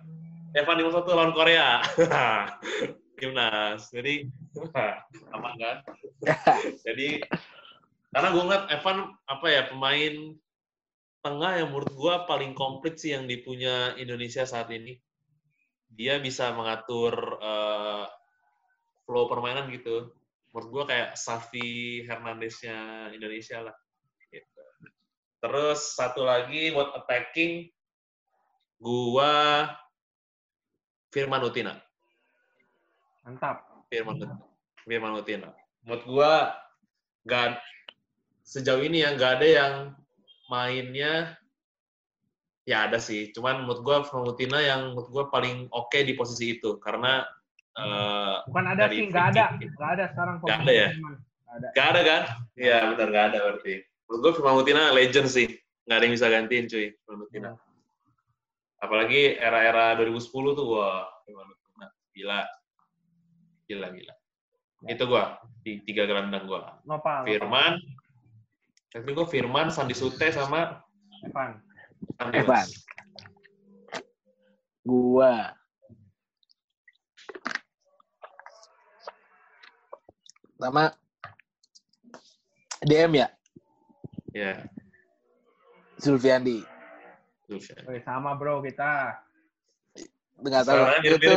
Evan Dimas satu lawan Korea. [LAUGHS] Timnas. Jadi [LAUGHS] aman kan? Jadi karena gue ngeliat Evan apa ya pemain tengah yang menurut gue paling komplit sih yang dipunya Indonesia saat ini. Dia bisa mengatur uh, flow permainan gitu. Menurut gue kayak Safi Hernandeznya Indonesia lah. Gitu. Terus satu lagi buat attacking, gua Firman Utina. Mantap. Firman Utina. Firman Utina. Menurut gua nggak sejauh ini ya nggak ada yang mainnya ya ada sih. Cuman menurut gua Firman Utina yang menurut gua paling oke okay di posisi itu. Karena uh, bukan ada sih nggak ada. Nggak ada sekarang nggak ada ya? Nggak ada. kan? Iya benar nggak ada berarti. Menurut gua Firman Utina legend sih. Nggak ada yang bisa gantiin cuy Firman Utina. Ya apalagi era-era 2010 tuh gua nah, gila. Gila gila. Ya. itu gua di tiga gelandang gua. Nopal, Firman tapi gue Firman, Sandi Sute, sama Evan. Sandi Evan. Gua. Sama DM ya? Ya. Yeah. Zulfiandi. Oke, sama bro kita. Dengar tahu. Soalnya itu...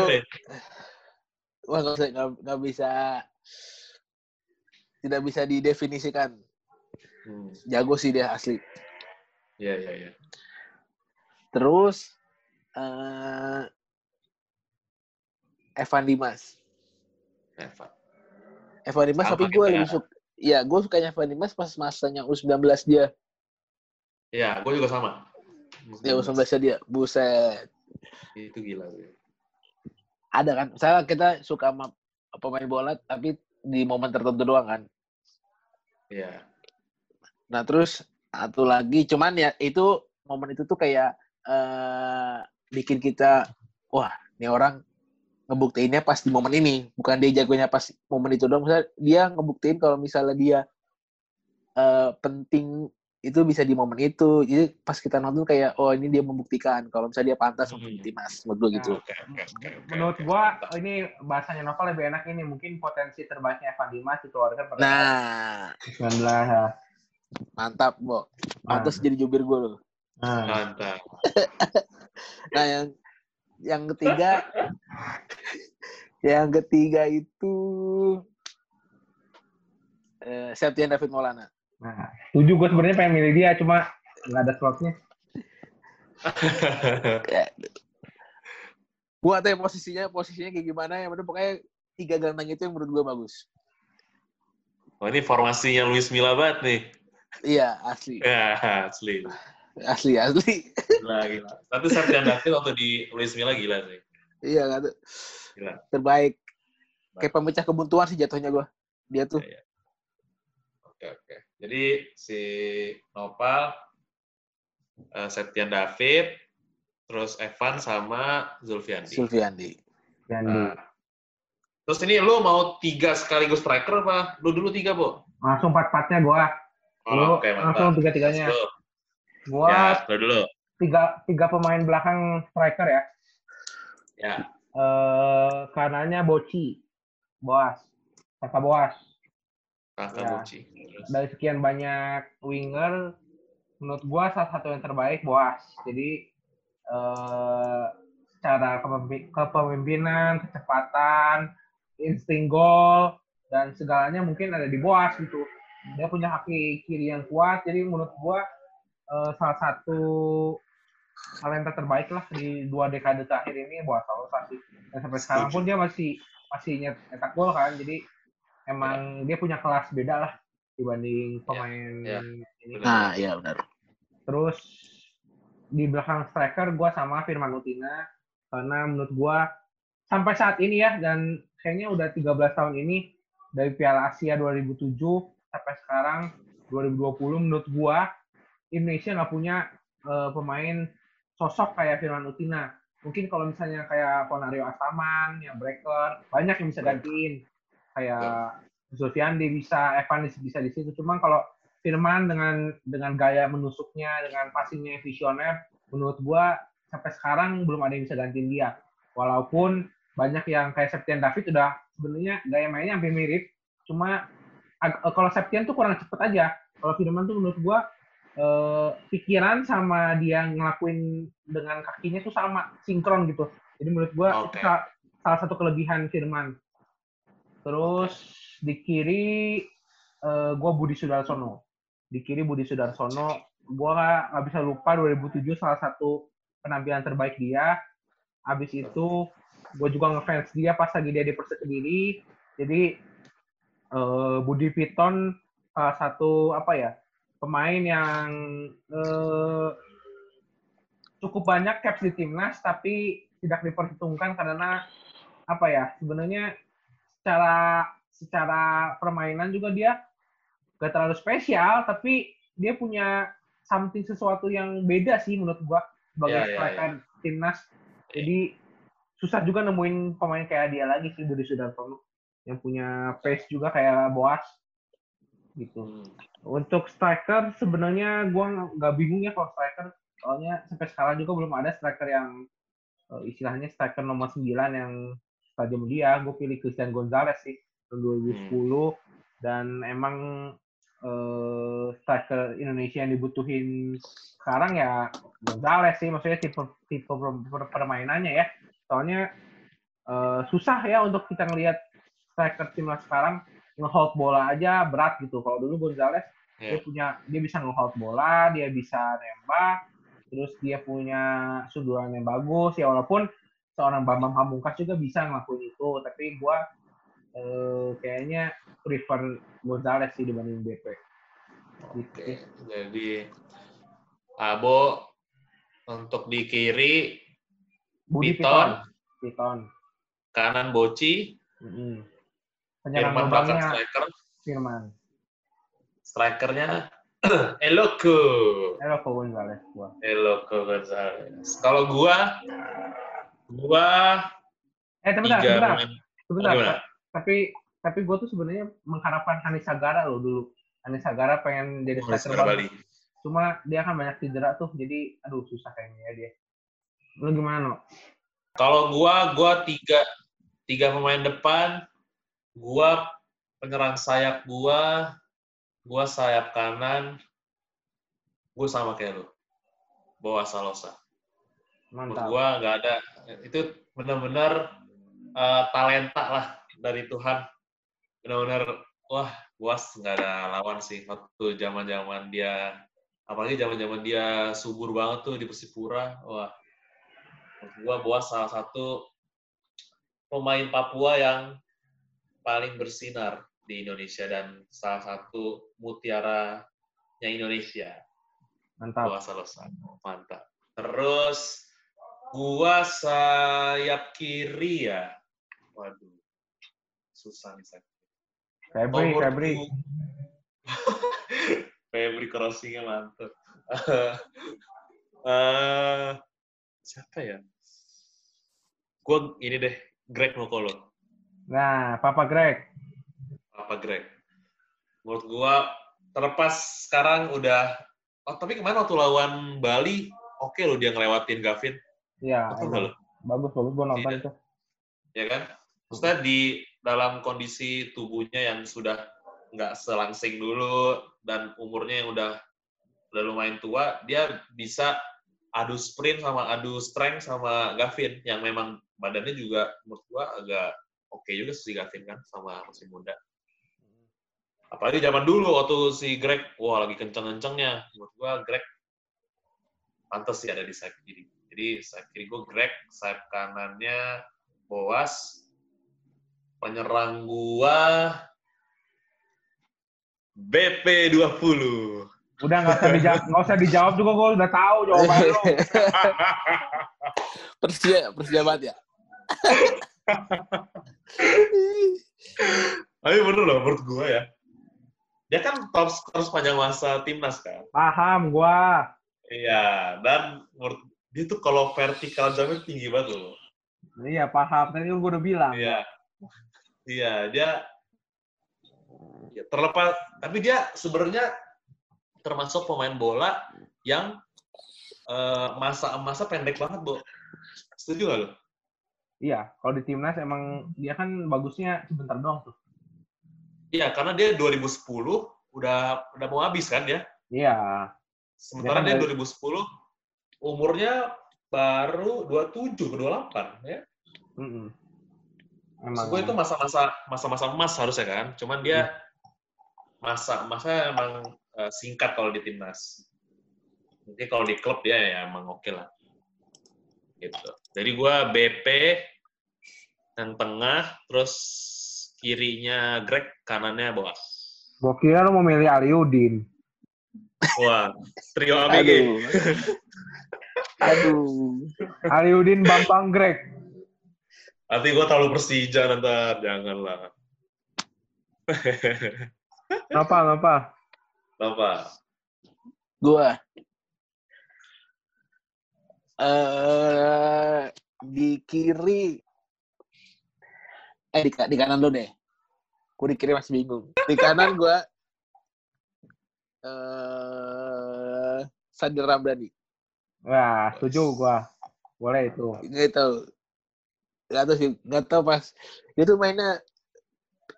Wah, gak, nggak bisa, tidak bisa didefinisikan. Hmm. Jago sih dia asli. Iya iya iya. Terus uh, Evan Dimas. Evan. Evan Dimas tapi gue lebih suka ya gue sukanya Evan Dimas pas masanya U19 dia. Iya, gue juga sama. Ya U19 dia, buset. Itu gila. Ada kan, saya kita suka sama pemain bola tapi di momen tertentu doang kan. Iya. Nah terus satu lagi, cuman ya itu momen itu tuh kayak uh, bikin kita, wah ini orang ngebuktiinnya pas di momen ini, bukan dia jagonya pas momen itu doang. Misalnya dia ngebuktiin kalau misalnya dia uh, penting itu bisa di momen itu. Jadi pas kita nonton kayak oh ini dia membuktikan kalau misalnya dia pantas hmm. untuk timnas menurut gue gitu. okay, okay, okay, menurut gua ini bahasanya novel lebih enak ini mungkin potensi terbaiknya Evan Dimas dikeluarkan pada Nah, 19 ya. Mantap, Bo. Pantas nah. jadi jubir gue loh. Nah. Mantap. [LAUGHS] nah, yang yang ketiga yang ketiga itu eh, Septian David Maulana. Nah, tujuh gue sebenarnya pengen milih dia, cuma nggak ada slotnya. [LAUGHS] gue tahu posisinya posisinya kayak gimana ya, bener pokoknya tiga gelandang itu yang menurut gue bagus. Oh ini formasinya Luis Milla banget nih. Iya asli. Ya [LAUGHS] asli. Asli asli. Gila gila. Tapi Septian David waktu di Luis Milla gila sih. Iya kan. Gila. Terbaik. Kayak pemecah kebuntuan sih jatuhnya gue. Dia tuh. Ya, ya. Oke oke. Jadi si Nopal, uh, Septian David, terus Evan sama Zulfiandi. Zulfiandi. Nah, terus ini lu mau tiga sekaligus striker apa? Lu dulu tiga, Bu? Langsung empat-empatnya gua. Oh, okay, langsung tiga-tiganya. Gua ya, lu dulu. Tiga, tiga pemain belakang striker ya. Ya. Uh, kanannya Boci. Boas. Kakak Boas. Kakak ya. Boci dari sekian banyak winger menurut gua salah satu yang terbaik Boas. Jadi eh, secara kepemimpinan, kecepatan, insting gol dan segalanya mungkin ada di Boas gitu. Dia punya kaki kiri yang kuat, jadi menurut gua eh, salah satu talenta terbaik lah di dua dekade terakhir ini Boas Salosa sih. Dan sampai sekarang pun dia masih masih nyetak gol kan, jadi emang dia punya kelas beda lah dibanding ya, pemain ya, ya. ini. Nah, iya benar. Terus di belakang striker gue sama Firman Utina karena menurut gue sampai saat ini ya dan kayaknya udah 13 tahun ini dari Piala Asia 2007 sampai sekarang 2020 menurut gue Indonesia nggak punya uh, pemain sosok kayak Firman Utina. Mungkin kalau misalnya kayak Ponario Astaman, yang breaker, banyak yang bisa gantiin. Kayak Zulfiandi bisa, Evanis bisa di situ. Cuma kalau Firman dengan dengan gaya menusuknya, dengan passingnya visioner, menurut gua sampai sekarang belum ada yang bisa gantiin dia. Walaupun banyak yang kayak Septian David udah sebenarnya gaya mainnya hampir mirip, cuma kalau Septian tuh kurang cepet aja. Kalau Firman tuh menurut gua eh, pikiran sama dia ngelakuin dengan kakinya tuh sama, sinkron gitu. Jadi menurut gua okay. itu salah satu kelebihan Firman. Terus di kiri eh, gue Budi Sudarsono. Di kiri Budi Sudarsono, gue nggak bisa lupa 2007 salah satu penampilan terbaik dia. Habis itu gue juga ngefans dia pas lagi dia di Persik Kediri. Jadi uh, Budi Piton salah satu apa ya pemain yang uh, cukup banyak caps di timnas tapi tidak diperhitungkan karena apa ya sebenarnya secara secara permainan juga dia gak terlalu spesial, tapi dia punya something sesuatu yang beda sih menurut gua sebagai yeah, striker yeah, yeah. timnas. Jadi susah juga nemuin pemain kayak dia lagi sih Budi Sudartono yang punya pace juga kayak Boas gitu. Hmm. Untuk striker sebenarnya gua nggak bingung ya kalau striker soalnya sampai sekarang juga belum ada striker yang uh, istilahnya striker nomor 9 yang tajam dia. Gue pilih Christian Gonzalez sih tahun 2010 hmm. dan emang uh, striker Indonesia yang dibutuhin sekarang ya Gonzales sih maksudnya tipe tipe permainannya ya soalnya uh, susah ya untuk kita ngelihat striker timnas sekarang ngehold bola aja berat gitu kalau dulu Gonzales yeah. dia punya dia bisa ngehold bola dia bisa nembak terus dia punya suduran yang bagus ya walaupun seorang Bambang Pamungkas juga bisa ngelakuin itu tapi gue uh, kayaknya prefer Gonzales sih dibanding BP. Oke, okay. jadi Abo untuk di kiri Budi Piton. Piton. Kanan Boci. Mm-hmm. Firman belakang striker. Firman. Strikernya [CLEARS THROAT] Eloko. Eloko Gonzalez gua. Eloko Gonzalez. Kalau gua gua Eh, sebentar, sebentar. Sebentar. Oh, tapi tapi gua tuh sebenarnya mengharapkan Hanis Sagara loh dulu. Hanis Sagara pengen jadi striker Bali. Cuma dia kan banyak cedera tuh, jadi aduh susah kayaknya ya dia. Lu gimana, no? Kalau gua, gua tiga, tiga pemain depan, gua penyerang sayap gua, gua sayap kanan, gua sama kayak lu. Bawa Salosa. Mantap. gua nggak ada, itu benar-benar uh, talenta lah dari Tuhan. Benar-benar, wah, buas nggak ada lawan sih waktu zaman-zaman dia apalagi zaman-zaman dia subur banget tuh di Persipura wah gua salah satu pemain Papua yang paling bersinar di Indonesia dan salah satu mutiara yang Indonesia mantap gua salah satu mantap terus gua sayap kiri ya waduh susah nih sayap Febri, Febri. [LAUGHS] Febri crossingnya mantep. uh, [LAUGHS] siapa ya? Gue ini deh, Greg Nokolo. Nah, Papa Greg. Papa Greg. Menurut gue, terlepas sekarang udah... Oh, tapi kemarin waktu lawan Bali, oke okay loh dia ngelewatin Gavin. Iya. Bagus, bagus. Gue nonton iya. tuh. Ya kan? Maksudnya di dalam kondisi tubuhnya yang sudah nggak selangsing dulu dan umurnya yang udah udah lumayan tua, dia bisa adu sprint sama adu strength sama Gavin yang memang badannya juga menurut gua agak oke okay juga si Gavin kan sama masih muda. Apalagi zaman dulu waktu si Greg, wah lagi kenceng-kencengnya. Menurut gua Greg pantas sih ada di sayap kiri. Jadi sayap kiri gua Greg, sayap kanannya Boas, penyerang gua BP 20. Udah nggak usah dijawab, nggak usah dijawab juga gue udah tahu jawaban lo. [LAUGHS] persia, persia banget ya. [LAUGHS] Tapi bener loh menurut gue ya. Dia kan top skor sepanjang masa timnas kan. Paham gue. Iya, dan menurut dia tuh kalau vertikal jamnya tinggi banget loh. Iya, paham. Tadi gue udah bilang. Iya. Iya, dia ya, terlepas tapi dia sebenarnya termasuk pemain bola yang uh, masa masa pendek banget, Bu. Setuju gak lo? Iya, kalau di timnas emang dia kan bagusnya sebentar doang tuh. Iya, karena dia 2010 udah udah mau habis kan ya? Iya. Sementara dia, kan dia 2010 umurnya baru 27 ke 28 ya. Mm -mm. Emang. Gue itu masa-masa masa-masa emas harusnya kan, cuman dia iya masa masa emang uh, singkat kalau di timnas. Mungkin kalau di klub dia ya emang oke okay lah. Gitu. Jadi gue BP yang tengah, terus kirinya Greg, kanannya Boas. Gue kira lo mau milih Aliudin. Wah, trio ABG. Aduh. [LAUGHS] Aduh. Aliudin Bambang Greg. Nanti gue terlalu Persija nanti, janganlah. Apa, apa? Apa? Gua. Uh, di kiri eh di, di kanan lo deh. Gue di kiri masih bingung. Di kanan gue uh, Sadir Ramdhani. Wah, setuju gue. Boleh itu. Nggak tahu. Nggak tahu sih. Nggak tahu pas. Dia tuh mainnya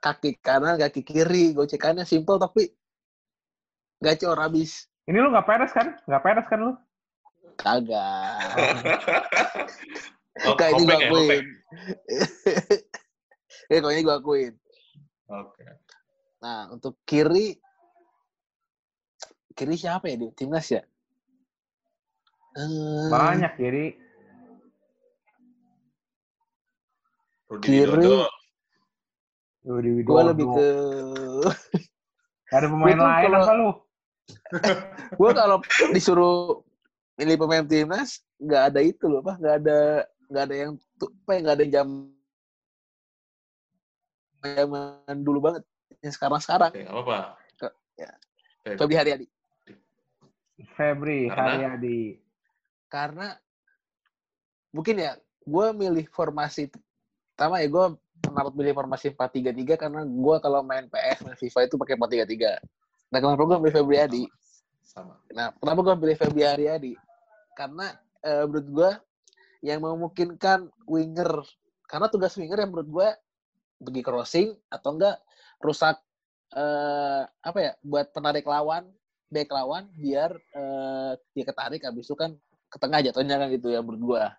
kaki kanan, kaki kiri, gocekannya simple tapi gacor habis. Ini lu nggak peres kan? Nggak peres kan lu? Kagak. [LAUGHS] Oh, Kayak ini gue kopek ya, kopek. akuin. [LAUGHS] Ya, kayaknya gue akuin. Oke. Nah, untuk kiri, kiri siapa ya di timnas ya? Eh, Banyak Kiri. Widodo. Yudi Gue lebih ke, ada pemain lain kalau- apa lu? [LAUGHS] gue kalau disuruh milih pemain timnas, nggak ada itu loh, pak, nggak ada, nggak ada yang, tuh, apa ya, nggak ada yang jam zaman dulu banget, yang sekarang sekarang. Oke, nggak apa-apa. Ke- ya. Febri Haryadi. Febri Karena? Haryadi. karena mungkin ya gue milih formasi pertama ya gue kenapa milih formasi 4-3-3 karena gue kalau main PS main FIFA itu pakai 4-3-3 nah kenapa gue milih Febri Adi Sama. nah kenapa gue pilih Febri Haryadi karena eh, menurut gue yang memungkinkan winger karena tugas winger yang menurut gue pergi crossing atau enggak rusak eh, apa ya buat penarik lawan back lawan biar eh, dia ketarik habis itu kan ke tengah jatuhnya kan gitu ya gua.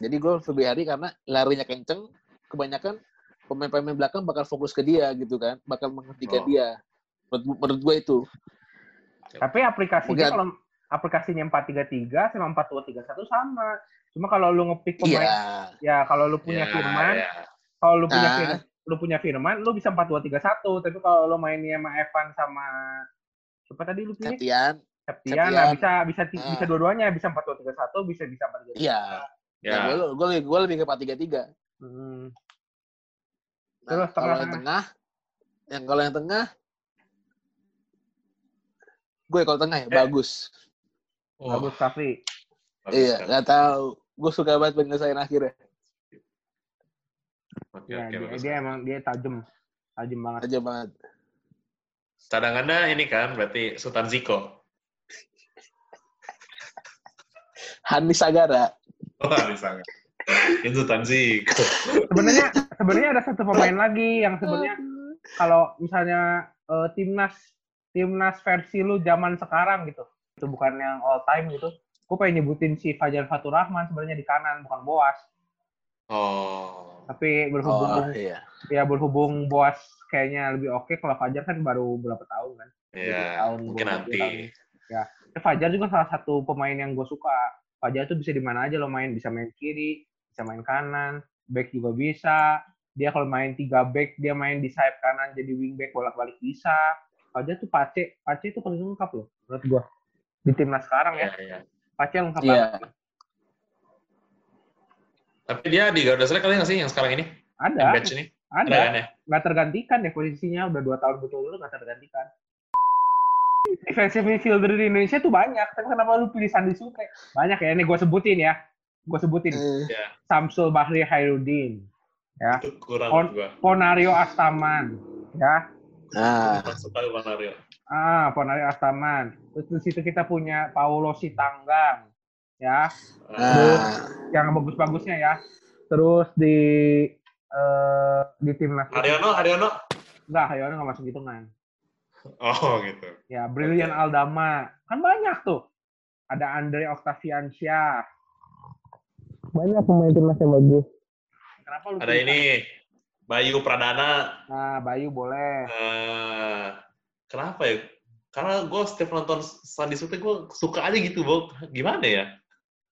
Jadi gue Febri Hari karena larinya kenceng, kebanyakan pemain-pemain belakang bakal fokus ke dia gitu kan, bakal menghentikan Oh. dia. Menurut, menurut gue itu. Tapi aplikasinya Bukan. kalau aplikasinya 433 sama 4231 sama. Cuma kalau lu ngepick pemain Iya. ya kalau lu punya Ya, Firman, ya. kalau lu punya Nah. Lu punya Firman, lu bisa 4231, tapi kalau lu mainnya sama Evan sama siapa tadi lu pilih? Septian. Septian, nah bisa bisa Ah. bisa dua-duanya, bisa 4231, bisa bisa 4231. Iya. Ya. Nah, gue, gue, gue lebih ke 4-3-3. Hmm. Nah, Terus kalau tengah. yang tengah, yang kalau yang tengah, gue kalau tengah ya Eh. bagus. Wah, Bagus bagus Iya, kan. nggak tahu. Gue suka banget penyelesaian akhirnya. Oke, Ya, oke, dia, bagus. dia emang dia tajam. Tajam banget. Aja banget. Cadangannya ini kan berarti Sultan Ziko. Hani Sagara. Wah, misalnya. Itu Sultan Ziko. Sebenarnya sebenarnya ada satu pemain lagi yang sebenarnya kalau misalnya eh, timnas timnas versi lu zaman sekarang gitu. Itu bukan yang all time gitu. Gue pengen nyebutin si Fajar Fatur Rahman sebenarnya di kanan bukan Boas. Oh. Tapi berhubung Oh, iya. ya berhubung Boas kayaknya lebih oke kalau Fajar kan baru berapa tahun kan. Iya, tahun, mungkin nanti. tahun. Ya, Fajar juga salah satu pemain yang gue suka. Fajar tuh bisa di mana aja lo main, bisa main kiri, bisa main kanan, back juga bisa. Dia kalau main tiga back, dia main di sayap kanan jadi wing back bolak-balik bisa. Fajar tuh Pace, Pace itu paling lengkap loh menurut gue. Di timnas sekarang ya, Iya, iya. Pace lengkap Iya. banget. Tapi dia di Garuda Select kali nggak sih yang sekarang ini? Yang Ada, batch ini? Ada ada. kan ya? Nggak tergantikan ya posisinya, udah dua tahun betul-betul nggak tergantikan. Defensive midfielder di Indonesia tuh banyak, tapi kenapa lu pilih Sandi Sutre? Banyak ya, ini gue sebutin ya. Gue sebutin. Eh, Samsul Bahri Hairudin, ya. Itu kurang On- gua. Ponario Astaman, ya. Nah, gua Mario. Ah, Ponario Astaman. Terus di situ kita punya Paulo Sitanggang, ya. nah, Yang bagus-bagusnya ya. Terus di eh, di timnas Haryono, Haryono. enggak Haryono nggak masuk hitungan. Oh, gitu. Ya, Brilian Aldama. Kan banyak tuh. Ada Andre Octaviansyah. Banyak pemain timnas yang bagus. Kenapa lu Ada pilih- ini Bayu Pradana. Nah, Bayu boleh. Eh, kenapa ya? Karena gue setiap nonton Sandi Sute gue suka aja gitu, Bok. Gimana ya?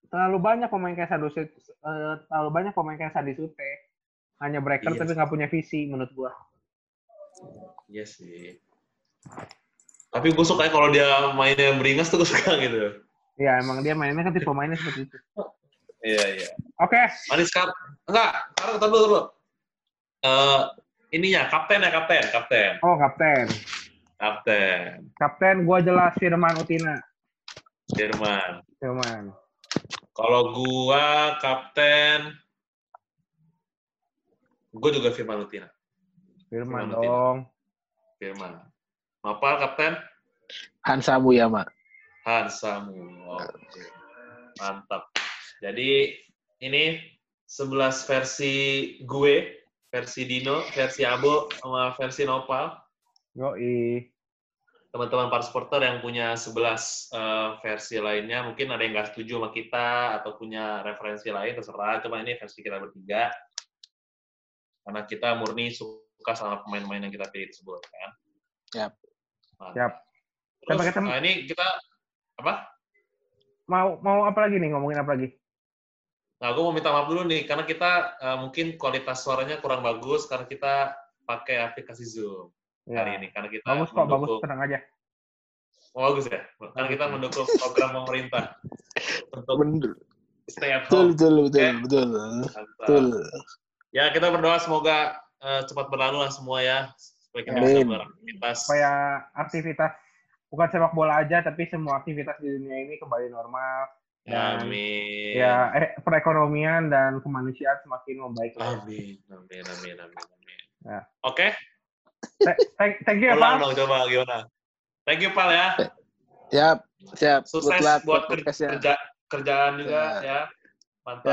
Terlalu banyak pemain kayak Sute, eh, terlalu banyak pemain kayak Sandi Sute. Hanya breaker Iya tapi nggak punya visi menurut gua. Iya sih. Tapi gue suka kalau dia mainnya beringas tuh gue suka gitu. Iya, emang dia mainnya kan tipe pemainnya seperti itu. Iya, iya. Oke, Manis sekarang enggak, sekarang kita dulu dulu. Eh ininya kapten ya kapten, kapten, oh kapten. kapten. Kapten gua jelas Firman Utina. Jerman. Firman. Kalau gua kapten, gua juga Firman Utina. Firman Firman dong. Firman. Apa kapten? Hansa Muyama. Hansamu. Oke. Mantap. Jadi ini 11 versi gue versi Dino, versi Abo, sama versi Nopal. Yoi. Teman-teman para supporter yang punya 11 uh, versi lainnya, mungkin ada yang nggak setuju sama kita atau punya referensi lain, terserah. Cuma ini versi kita bertiga. Karena kita murni suka sama pemain-pemain yang kita pilih tersebut, kan? Yap. Nah. Yap. Terus, nah ini kita apa? Mau mau apa lagi nih ngomongin apa lagi? Nah, gue mau minta maaf dulu nih, karena kita uh, mungkin kualitas suaranya kurang bagus karena kita pakai aplikasi Zoom ya. hari ini. Karena kita bagus kok, bagus, tenang aja. Oh, bagus ya? Karena kita mendukung program pemerintah untuk Bener. stay at home. Betul, betul, okay? betul, betul. Ya, kita berdoa semoga uh, cepat berlalu lah semua ya. Supaya kita bisa beraktivitas. Supaya aktivitas, bukan sepak bola aja, tapi semua aktivitas di dunia ini kembali normal dan, Amin. Ya, eh, perekonomian dan kemanusiaan semakin membaik. Amin. Amin. Amin. Amin. Amin. Ya. Oke. Okay. Thank, thank you ya, Pak. dong, coba gimana? Thank you, Pal, ya. Siap, siap. Sukses buat kerja, kerjaan juga, ya. ya. Mantap.